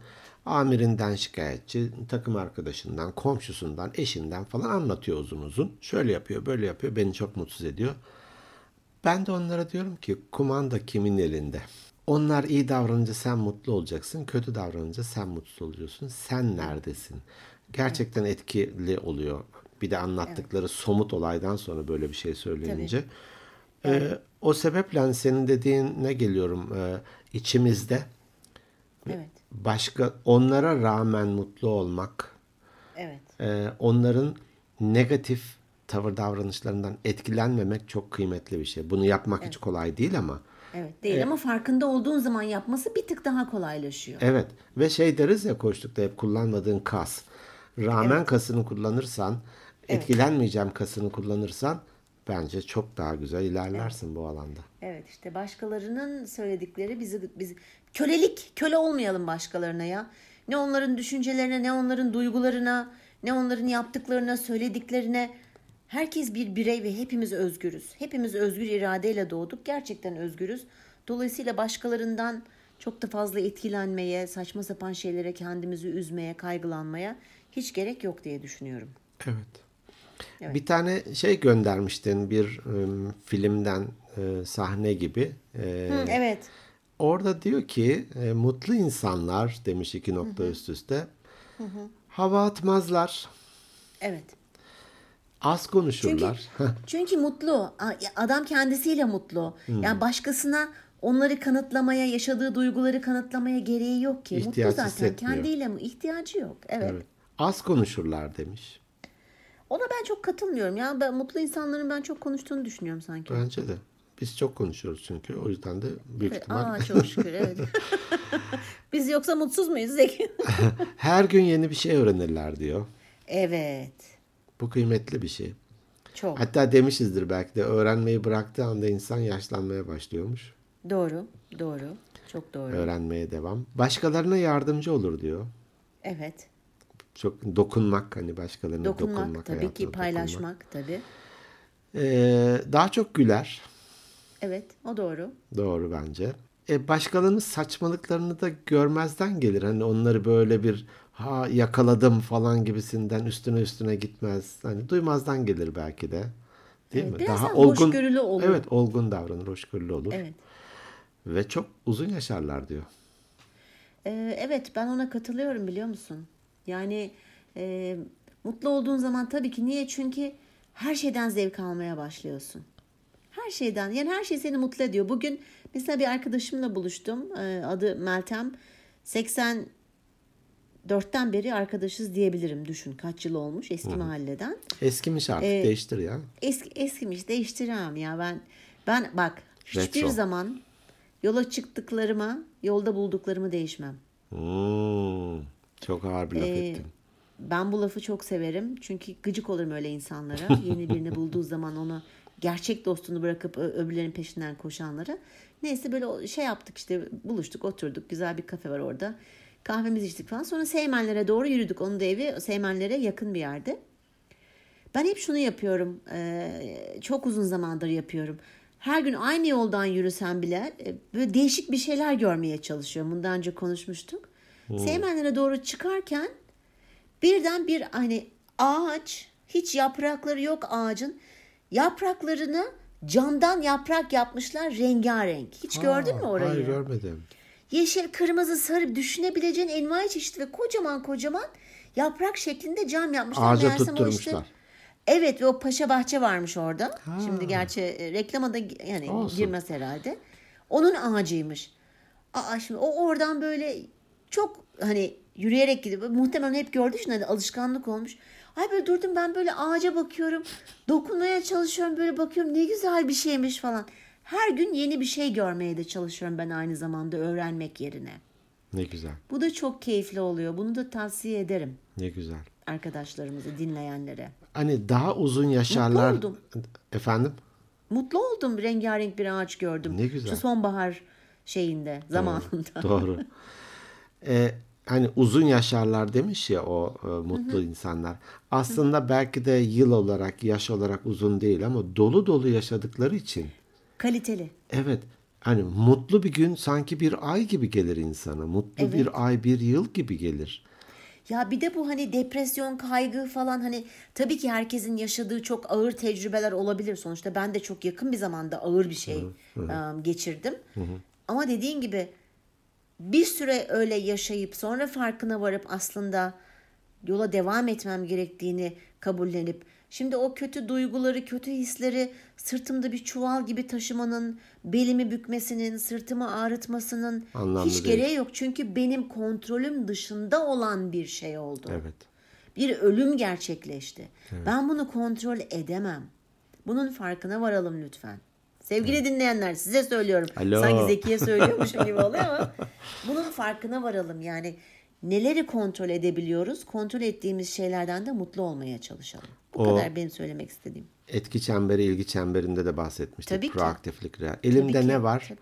[SPEAKER 1] amirinden şikayetçi, takım arkadaşından, komşusundan, eşinden falan anlatıyor uzun uzun. Şöyle yapıyor, böyle yapıyor, beni çok mutsuz ediyor. Ben de onlara diyorum ki kumanda kimin elinde? Onlar iyi davranınca sen mutlu olacaksın, kötü davranınca sen mutsuz oluyorsun. Sen neredesin? Gerçekten etkili oluyor. Bir de anlattıkları somut olaydan sonra böyle bir şey söyleyince. Ee, o sebeple hani senin dediğine geliyorum. Ee, içimizde
[SPEAKER 2] Evet.
[SPEAKER 1] başka onlara rağmen mutlu olmak,
[SPEAKER 2] Evet.
[SPEAKER 1] e, onların negatif tavır davranışlarından etkilenmemek çok kıymetli bir şey. Bunu yapmak hiç kolay değil ama.
[SPEAKER 2] Evet. Değil ama farkında olduğun zaman yapması bir tık daha kolaylaşıyor.
[SPEAKER 1] Evet ve şey deriz ya koştukta hep kullanmadığın kas. Rağmen kasını kullanırsan, etkilenmeyeceğim kasını kullanırsan bence çok daha güzel ilerlersin bu alanda.
[SPEAKER 2] Evet işte başkalarının söyledikleri bizi biz kölelik köle olmayalım başkalarına ya. Ne onların düşüncelerine, ne onların duygularına, ne onların yaptıklarına, söylediklerine. Herkes bir birey ve hepimiz özgürüz. Hepimiz özgür iradeyle doğduk. Gerçekten özgürüz. Dolayısıyla başkalarından çok da fazla etkilenmeye, saçma sapan şeylere kendimizi üzmeye, kaygılanmaya hiç gerek yok diye düşünüyorum.
[SPEAKER 1] Evet. Bir tane şey göndermiştin bir ım, filmden e, sahne gibi. E,
[SPEAKER 2] Hı, evet.
[SPEAKER 1] Orada diyor ki e, mutlu insanlar demiş iki nokta üst üste. Hava atmazlar,
[SPEAKER 2] Evet.
[SPEAKER 1] Az konuşurlar.
[SPEAKER 2] Çünkü mutlu. A- Adam kendisiyle mutlu. Yani başkasına onları kanıtlamaya, yaşadığı duyguları kanıtlamaya gereği yok ki.
[SPEAKER 1] İhtiyaç
[SPEAKER 2] Mutlu zaten. Kendiyle mi? ihtiyacı yok. Evet.
[SPEAKER 1] Evet. Az konuşurlar demiş.
[SPEAKER 2] Ona ben çok katılmıyorum. Ya ben mutlu insanların ben çok konuştuğunu düşünüyorum sanki.
[SPEAKER 1] Bence de. Biz çok konuşuyoruz çünkü. O yüzden de büyük
[SPEAKER 2] Evet,
[SPEAKER 1] ihtimal
[SPEAKER 2] Aa çok şükür evet. <laughs> <laughs> Biz yoksa mutsuz muyuz Zeki? <laughs>
[SPEAKER 1] her gün yeni bir şey öğrenirler diyor.
[SPEAKER 2] evet.
[SPEAKER 1] Bu kıymetli bir şey.
[SPEAKER 2] Çok.
[SPEAKER 1] Hatta demişizdir belki de öğrenmeyi bıraktığı anda insan yaşlanmaya başlıyormuş.
[SPEAKER 2] Doğru. Doğru. Çok doğru.
[SPEAKER 1] Öğrenmeye devam. Başkalarına yardımcı olur diyor.
[SPEAKER 2] Evet.
[SPEAKER 1] Çok dokunmak hani başkalarına
[SPEAKER 2] Dokunmak,
[SPEAKER 1] dokunmak.
[SPEAKER 2] tabii ki
[SPEAKER 1] dokunmak.
[SPEAKER 2] paylaşmak tabii.
[SPEAKER 1] Ee, daha çok güler.
[SPEAKER 2] Evet o doğru.
[SPEAKER 1] Doğru bence. E, başkalarının saçmalıklarını da görmezden gelir. Hani onları böyle bir ha yakaladım falan gibisinden üstüne üstüne gitmez. Hani duymazdan gelir belki de. Değil
[SPEAKER 2] Evet,
[SPEAKER 1] mi? Daha olgun.
[SPEAKER 2] hoşgörülü olur.
[SPEAKER 1] Evet, olgun davranır, hoşgörülü olur.
[SPEAKER 2] Evet.
[SPEAKER 1] Ve çok uzun yaşarlar diyor.
[SPEAKER 2] Ee, evet ben ona katılıyorum biliyor musun? Yani e, mutlu olduğun zaman tabii ki niye? Çünkü her şeyden zevk almaya başlıyorsun. Her şeyden yani her şey seni mutlu ediyor. Bugün mesela bir arkadaşımla buluştum. Ee, adı Meltem. 84'ten beri arkadaşız diyebilirim. Düşün kaç yıl olmuş eski mahalleden.
[SPEAKER 1] Eskimiş artık,
[SPEAKER 2] Ee,
[SPEAKER 1] değiştir ya.
[SPEAKER 2] Eski eskimiş değiştiremem ya ben. Ben bak hiçbir
[SPEAKER 1] Retro.
[SPEAKER 2] zaman yola çıktıklarıma, yolda bulduklarımı değişmem.
[SPEAKER 1] Hmm, çok ağır bir laf
[SPEAKER 2] Ee,
[SPEAKER 1] ettin.
[SPEAKER 2] Ben bu lafı çok severim. Çünkü gıcık olurum öyle insanlara. <laughs> Yeni birini bulduğu zaman onu gerçek dostunu bırakıp ö- öbürlerinin peşinden koşanlara. Neyse böyle şey yaptık işte buluştuk oturduk. Güzel bir kafe var orada. Kahvemizi içtik falan. Sonra Seymenlere doğru yürüdük. Onun da evi Seymenlere yakın bir yerde. Ben hep şunu yapıyorum. eee, çok uzun zamandır yapıyorum. Her gün aynı yoldan yürüsem bile e, böyle değişik bir şeyler görmeye çalışıyorum. Bundan önce konuşmuştuk. Seymenlere doğru çıkarken birden bir hani ağaç hiç yaprakları yok ağacın. Yapraklarını camdan yaprak yapmışlar rengarenk. Hiç gördün mü
[SPEAKER 1] Aa,
[SPEAKER 2] orayı?
[SPEAKER 1] Hayır görmedim.
[SPEAKER 2] Yeşil, kırmızı, sarı düşünebileceğin envai çeşit ve kocaman kocaman yaprak şeklinde cam yapmışlar.
[SPEAKER 1] Ağaca
[SPEAKER 2] Meğersem o
[SPEAKER 1] tutturmuşlar.
[SPEAKER 2] Evet ve o paşa bahçe varmış orada. Şimdi gerçi e, reklama da yani
[SPEAKER 1] Olsun.
[SPEAKER 2] girmez herhalde. Onun ağacıymış. Aa şimdi o oradan böyle çok hani yürüyerek gidip muhtemelen hep gördüğü için hani alışkanlık olmuş. Ay böyle durdum ben böyle ağaca bakıyorum. Dokunmaya çalışıyorum böyle bakıyorum ne güzel bir şeymiş falan. Her gün yeni bir şey görmeye de çalışıyorum ben aynı zamanda öğrenmek yerine.
[SPEAKER 1] Ne güzel.
[SPEAKER 2] Bu da çok keyifli oluyor. Bunu da tavsiye ederim
[SPEAKER 1] Ne güzel.
[SPEAKER 2] arkadaşlarımızı dinleyenlere.
[SPEAKER 1] Hani daha uzun yaşarlar.
[SPEAKER 2] oldum.
[SPEAKER 1] Efendim?
[SPEAKER 2] Mutlu oldum rengarenk bir ağaç gördüm.
[SPEAKER 1] Ne güzel.
[SPEAKER 2] Şu sonbahar şeyinde zamanında. <laughs>
[SPEAKER 1] Doğru. Ee, hani uzun yaşarlar demiş ya o e, mutlu insanlar. Aslında belki de yıl olarak, yaş olarak uzun değil ama dolu dolu yaşadıkları için.
[SPEAKER 2] Kaliteli.
[SPEAKER 1] Evet. Hani mutlu bir gün sanki bir ay gibi gelir insana. Mutlu bir ay, bir yıl gibi gelir.
[SPEAKER 2] Ya bir de bu hani depresyon, kaygı falan hani tabii ki herkesin yaşadığı çok ağır tecrübeler olabilir. Sonuçta ben de çok yakın bir zamanda ağır bir şey um, geçirdim. Ama dediğin gibi bir süre öyle yaşayıp sonra farkına varıp aslında yola devam etmem gerektiğini kabullenip şimdi o kötü duyguları, kötü hisleri sırtımda bir çuval gibi taşımanın, belimi bükmesinin, sırtımı ağrıtmasının
[SPEAKER 1] Anlamlı
[SPEAKER 2] hiç
[SPEAKER 1] değil.
[SPEAKER 2] gereği yok. Çünkü benim kontrolüm dışında olan bir şey oldu.
[SPEAKER 1] Evet.
[SPEAKER 2] Bir ölüm gerçekleşti. Ben bunu kontrol edemem. Bunun farkına varalım lütfen. Sevgili dinleyenler size söylüyorum.
[SPEAKER 1] Alo.
[SPEAKER 2] Sanki Zeki'ye söylüyormuşum <laughs> gibi oluyor ama bunun farkına varalım. Yani neleri kontrol edebiliyoruz? Kontrol ettiğimiz şeylerden de mutlu olmaya çalışalım. Bu
[SPEAKER 1] O-
[SPEAKER 2] kadar benim söylemek istediğim.
[SPEAKER 1] Etki çemberi, ilgi çemberinde de bahsetmiştik.
[SPEAKER 2] Tabii ki.
[SPEAKER 1] Proaktiflik. Elimde
[SPEAKER 2] Tabii ki,
[SPEAKER 1] ne var?
[SPEAKER 2] tabii.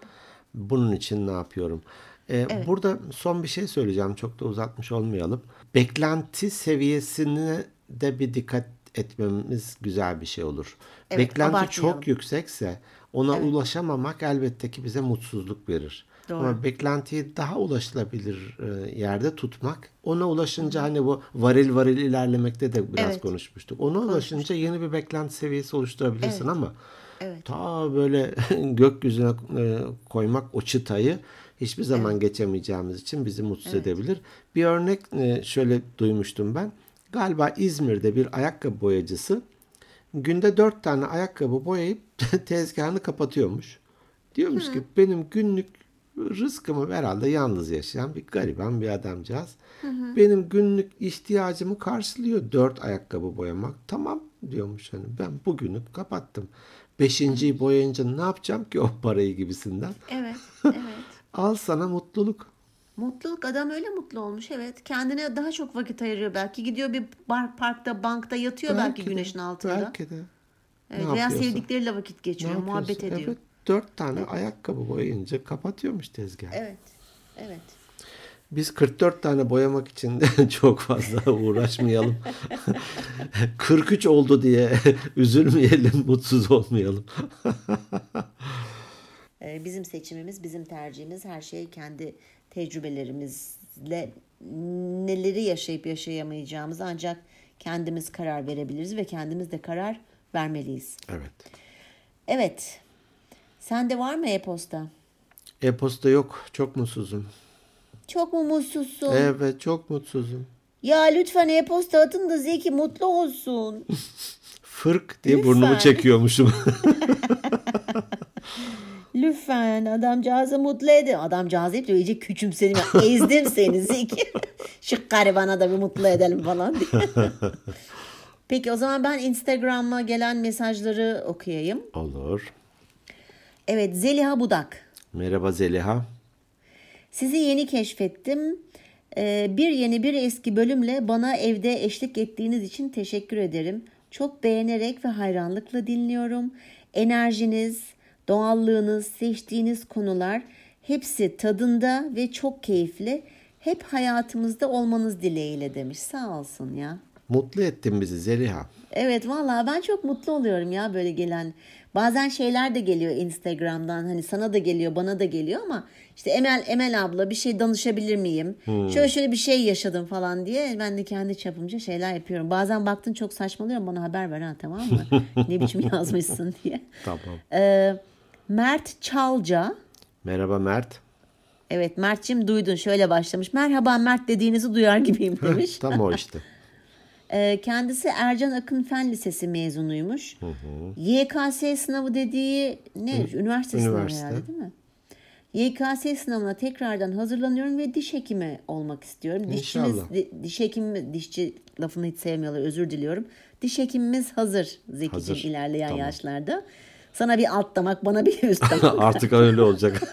[SPEAKER 1] Bunun için ne yapıyorum? Ee, Burada son bir şey söyleyeceğim. Çok da uzatmış olmayalım. Beklenti seviyesine de bir dikkat etmemiz güzel bir şey olur.
[SPEAKER 2] Evet,
[SPEAKER 1] Beklenti çok yüksekse ona ulaşamamak elbette ki bize mutsuzluk verir.
[SPEAKER 2] Doğru.
[SPEAKER 1] Ama beklentiyi daha ulaşılabilir e, yerde tutmak, ona ulaşınca hani bu varil varil ilerlemekte de biraz
[SPEAKER 2] Evet.
[SPEAKER 1] konuşmuştuk. Ona ulaşınca yeni bir beklenti seviyesi oluşturabilirsin ama
[SPEAKER 2] Evet.
[SPEAKER 1] ta böyle <laughs> gökyüzüne e, koymak o çıtayı hiçbir zaman geçemeyeceğimiz için bizi mutsuz edebilir. Bir örnek e, şöyle duymuştum ben. Galiba İzmir'de bir ayakkabı boyacısı günde dört tane ayakkabı boyayıp <laughs> tezgahını kapatıyormuş. Diyormuş ki benim günlük rızkımı herhalde yalnız yaşayan bir gariban bir adamcağız. Benim günlük ihtiyacımı karşılıyor dört ayakkabı boyamak. Tamam diyormuş hani ben bugünü kapattım. Beşinciyi boyayınca ne yapacağım ki o parayı gibisinden.
[SPEAKER 2] Evet, <laughs> evet.
[SPEAKER 1] Al sana mutluluk.
[SPEAKER 2] Mutluluk adam öyle mutlu olmuş evet. Kendine daha çok vakit ayırıyor belki. Gidiyor bir bar, parkta, bankta yatıyor belki,
[SPEAKER 1] de,
[SPEAKER 2] güneşin altında.
[SPEAKER 1] Belki de.
[SPEAKER 2] Evet,
[SPEAKER 1] Ne
[SPEAKER 2] veya
[SPEAKER 1] yapıyorsa.
[SPEAKER 2] sevdikleriyle vakit geçiriyor, muhabbet ediyor.
[SPEAKER 1] Evet, dört tane ayakkabı boyayınca kapatıyormuş tezgahı.
[SPEAKER 2] Evet. Evet.
[SPEAKER 1] Biz 44 tane boyamak için de <laughs> çok fazla uğraşmayalım. <laughs> 43 oldu diye <laughs> üzülmeyelim, mutsuz olmayalım.
[SPEAKER 2] Ee, Bizim seçimimiz, bizim tercihimiz her şey kendi tecrübelerimizle neleri yaşayıp yaşayamayacağımız ancak kendimiz karar verebiliriz ve kendimiz de karar vermeliyiz.
[SPEAKER 1] Evet.
[SPEAKER 2] Evet. Sende var mı e-posta?
[SPEAKER 1] E-posta yok. Çok mutsuzum.
[SPEAKER 2] Çok mu mutsuzsun?
[SPEAKER 1] Evet, çok mutsuzum.
[SPEAKER 2] Ya lütfen e-posta atın da Zeki mutlu olsun. <laughs>
[SPEAKER 1] Fırk diye
[SPEAKER 2] Lütfen.
[SPEAKER 1] burnumu çekiyormuşum. <laughs>
[SPEAKER 2] Lütfen adamcağızı mutlu edin. Adamcağız hep de iyice küçümsedim. Ezdim seni Zeki. <laughs> Şu bana da bir mutlu edelim falan diye. Peki o zaman ben Instagram'a gelen mesajları okuyayım.
[SPEAKER 1] Olur.
[SPEAKER 2] Evet Zeliha Budak.
[SPEAKER 1] Merhaba Zeliha.
[SPEAKER 2] Sizi yeni keşfettim. Ee, bir yeni bir eski bölümle bana evde eşlik ettiğiniz için teşekkür ederim. Çok beğenerek ve hayranlıkla dinliyorum. Enerjiniz, doğallığınız, seçtiğiniz konular hepsi tadında ve çok keyifli. Hep hayatımızda olmanız dileğiyle demiş. Sağ olsun ya.
[SPEAKER 1] Mutlu ettin bizi Zeliha.
[SPEAKER 2] Evet vallahi ben çok mutlu oluyorum ya böyle gelen. Bazen şeyler de geliyor Instagram'dan hani sana da geliyor bana da geliyor ama işte Emel Emel abla bir şey danışabilir miyim? Şöyle şöyle bir şey yaşadım falan diye ben de kendi çapımca şeyler yapıyorum. Bazen baktın çok saçmalıyorum bana haber ver ha tamam mı? <laughs> ne biçim yazmışsın diye.
[SPEAKER 1] Tamam.
[SPEAKER 2] Ee, Mert Çalca
[SPEAKER 1] Merhaba Mert.
[SPEAKER 2] Evet Mert'cim duydun şöyle başlamış. Merhaba Mert dediğinizi duyar gibiyim <laughs> demiş.
[SPEAKER 1] Tam o işte.
[SPEAKER 2] Ee, kendisi Ercan Akın Fen Lisesi mezunuymuş. YKS sınavı dediği ne? Üniversite, sınavı
[SPEAKER 1] Üniversite.
[SPEAKER 2] herhalde değil mi? YKS sınavına tekrardan hazırlanıyorum ve diş hekimi olmak istiyorum. Dişçimiz, di- diş hekimi, dişçi lafını hiç sevmiyorlar özür diliyorum. Diş hekimimiz hazır Zeki'cim ilerleyen
[SPEAKER 1] Tamam.
[SPEAKER 2] yaşlarda. Sana bir alt damak bana bir üst <laughs> damak.
[SPEAKER 1] Artık öyle olacak. <laughs>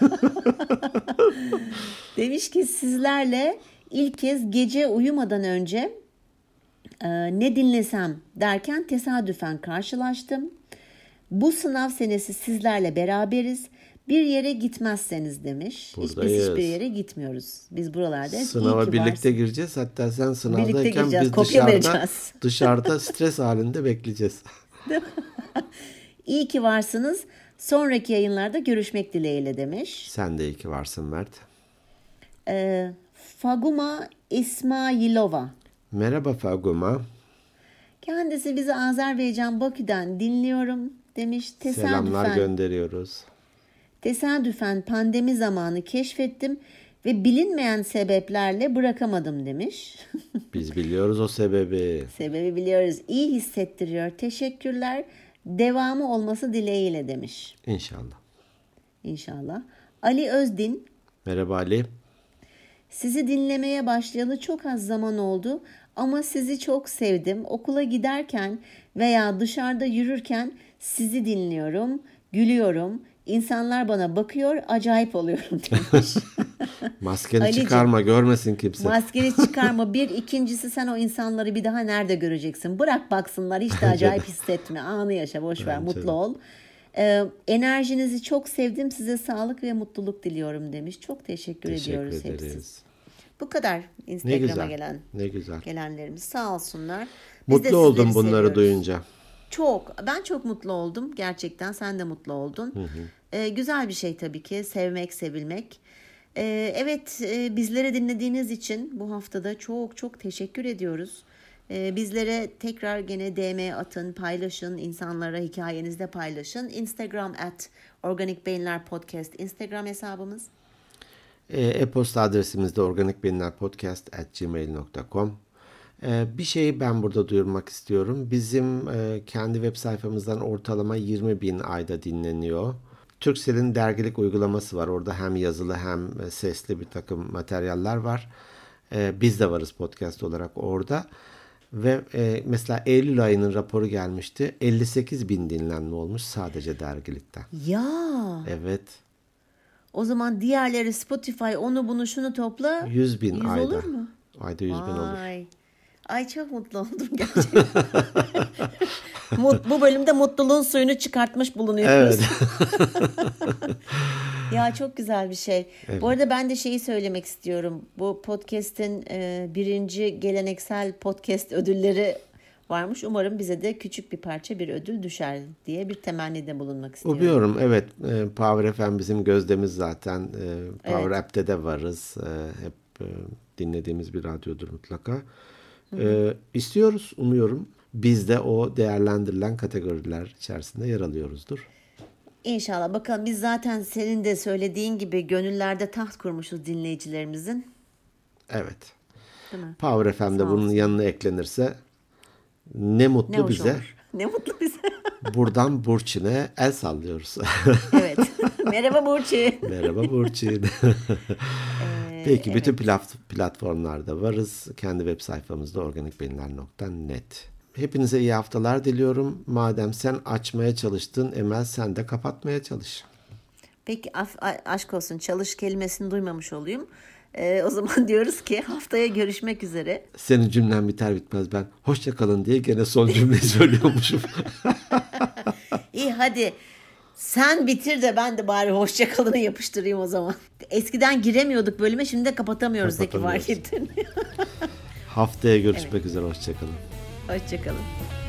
[SPEAKER 2] Demiş ki sizlerle ilk kez gece uyumadan önce e, ne dinlesem derken tesadüfen karşılaştım. Bu sınav senesi sizlerle beraberiz. Bir yere gitmezseniz demiş. Hiç, biz
[SPEAKER 1] Buradayız.
[SPEAKER 2] hiçbir yere gitmiyoruz. Biz buralardayız. İyi
[SPEAKER 1] Sınava birlikte
[SPEAKER 2] varsın.
[SPEAKER 1] gireceğiz. Hatta sen sınavdayken biz
[SPEAKER 2] kopya
[SPEAKER 1] dışarıda,
[SPEAKER 2] vereceğiz. <laughs> <laughs>
[SPEAKER 1] dışarıda stres halinde bekleyeceğiz. <laughs>
[SPEAKER 2] İyi ki varsınız. Sonraki yayınlarda görüşmek dileğiyle demiş.
[SPEAKER 1] Sen de iyi ki varsın Mert.
[SPEAKER 2] E, Faguma İsmailova.
[SPEAKER 1] Merhaba Faguma.
[SPEAKER 2] Kendisi bizi Azerbaycan Bakü'den dinliyorum demiş.
[SPEAKER 1] Selamlar
[SPEAKER 2] Tesadüfen,
[SPEAKER 1] gönderiyoruz.
[SPEAKER 2] tesadüfen pandemi zamanı keşfettim ve bilinmeyen sebeplerle bırakamadım demiş. <laughs>
[SPEAKER 1] Biz biliyoruz o sebebi.
[SPEAKER 2] Sebebi biliyoruz. İyi hissettiriyor. Teşekkürler. Devamı olması dileğiyle demiş.
[SPEAKER 1] İnşallah.
[SPEAKER 2] İnşallah. Ali Özdin
[SPEAKER 1] Merhaba Ali.
[SPEAKER 2] Sizi dinlemeye başlayalı çok az zaman oldu ama sizi çok sevdim. Okula giderken veya dışarıda yürürken sizi dinliyorum, gülüyorum. İnsanlar bana bakıyor, acayip oluyorum <laughs> demiş. <laughs>
[SPEAKER 1] Maskeni
[SPEAKER 2] Ali'cim,
[SPEAKER 1] çıkarma görmesin kimse.
[SPEAKER 2] Maskeni çıkarma. <laughs> Bir, ikincisi sen o insanları bir daha nerede göreceksin? Bırak baksınlar, hiç de acayip hissetme. Anı yaşa, boş ver,
[SPEAKER 1] de.
[SPEAKER 2] mutlu ol. Ee, enerjinizi çok sevdim. Size sağlık ve mutluluk diliyorum demiş. Çok teşekkür,
[SPEAKER 1] Teşekkür
[SPEAKER 2] ediyoruz hepsi. Bu kadar
[SPEAKER 1] Ne
[SPEAKER 2] Instagram'a
[SPEAKER 1] güzel.
[SPEAKER 2] gelen
[SPEAKER 1] Ne güzel.
[SPEAKER 2] gelenlerimiz sağ olsunlar. Biz
[SPEAKER 1] Mutlu oldum bunları
[SPEAKER 2] seviyoruz.
[SPEAKER 1] duyunca.
[SPEAKER 2] Çok. Ben çok mutlu oldum. Gerçekten sen de mutlu oldun. Ee, güzel bir şey tabii ki. Sevmek, sevilmek. Ee, evet e, bizleri dinlediğiniz için bu haftada çok çok teşekkür ediyoruz. Ee, bizlere tekrar gene DM atın, paylaşın, insanlara hikayenizde paylaşın. Instagram at Organik Beyinler Podcast Instagram hesabımız.
[SPEAKER 1] E, E-posta adresimiz de organikbeyinlerpodcast.gmail.com e, Bir şeyi ben burada duyurmak istiyorum. Bizim e, kendi web sayfamızdan ortalama 20 bin ayda dinleniyor. Turkcell'in dergilik uygulaması var. Orada hem yazılı hem sesli bir takım materyaller var. Biz de varız podcast olarak orada. Ve mesela Eylül ayının raporu gelmişti. 58 bin dinlenme olmuş sadece dergilikten.
[SPEAKER 2] Ya
[SPEAKER 1] Evet.
[SPEAKER 2] O zaman diğerleri Spotify onu bunu şunu topla.
[SPEAKER 1] 100 bin
[SPEAKER 2] 100
[SPEAKER 1] ayda.
[SPEAKER 2] olur mu?
[SPEAKER 1] Ayda 100 bin olur.
[SPEAKER 2] Ay. Çok mutlu oldum gerçekten. <laughs> Bu bölümde mutluluğun suyunu çıkartmış bulunuyoruz.
[SPEAKER 1] Evet. <laughs>
[SPEAKER 2] Ya çok güzel bir şey. Bu arada ben de şeyi söylemek istiyorum. Bu podcast'in e, birinci geleneksel podcast ödülleri varmış. Umarım bize de küçük bir parça bir ödül düşer diye bir temennide bulunmak istiyorum.
[SPEAKER 1] Umuyorum evet. E, Power FM bizim gözdemiz zaten. E, Power App'te de varız. E, hep dinlediğimiz bir radyodur mutlaka. E, istiyoruz, umuyorum. Biz de o değerlendirilen kategoriler içerisinde yer alıyoruzdur.
[SPEAKER 2] İnşallah. Bakalım biz zaten senin de söylediğin gibi gönüllerde taht kurmuşuz dinleyicilerimizin.
[SPEAKER 1] Evet.
[SPEAKER 2] Değil mi?
[SPEAKER 1] Power FM'de bunun yanına eklenirse ne mutlu
[SPEAKER 2] Ne
[SPEAKER 1] bize.
[SPEAKER 2] olur. <laughs> Ne mutlu bize. <laughs>
[SPEAKER 1] Buradan Burçin'e el sallıyoruz. <laughs>
[SPEAKER 2] evet. Merhaba Burçin.
[SPEAKER 1] Merhaba Burçin. Peki bütün plat- platformlarda varız. Kendi web sayfamızda organikbeyinler.net. Hepinize iyi haftalar diliyorum. Madem sen açmaya çalıştın Emel sen de kapatmaya çalış.
[SPEAKER 2] Peki aşk olsun çalış kelimesini duymamış olayım. Ee, o zaman <laughs> diyoruz ki haftaya görüşmek üzere.
[SPEAKER 1] Senin cümlen biter bitmez ben hoşça kalın diye gene son cümleyi söylüyormuşum. <laughs>
[SPEAKER 2] İyi hadi sen bitir de ben de bari hoşça kalını yapıştırayım o zaman. Eskiden giremiyorduk bölüme şimdi de kapatamıyoruz Zeki fark ettin.
[SPEAKER 1] Haftaya görüşmek üzere hoşça kalın.
[SPEAKER 2] hoşça kalın.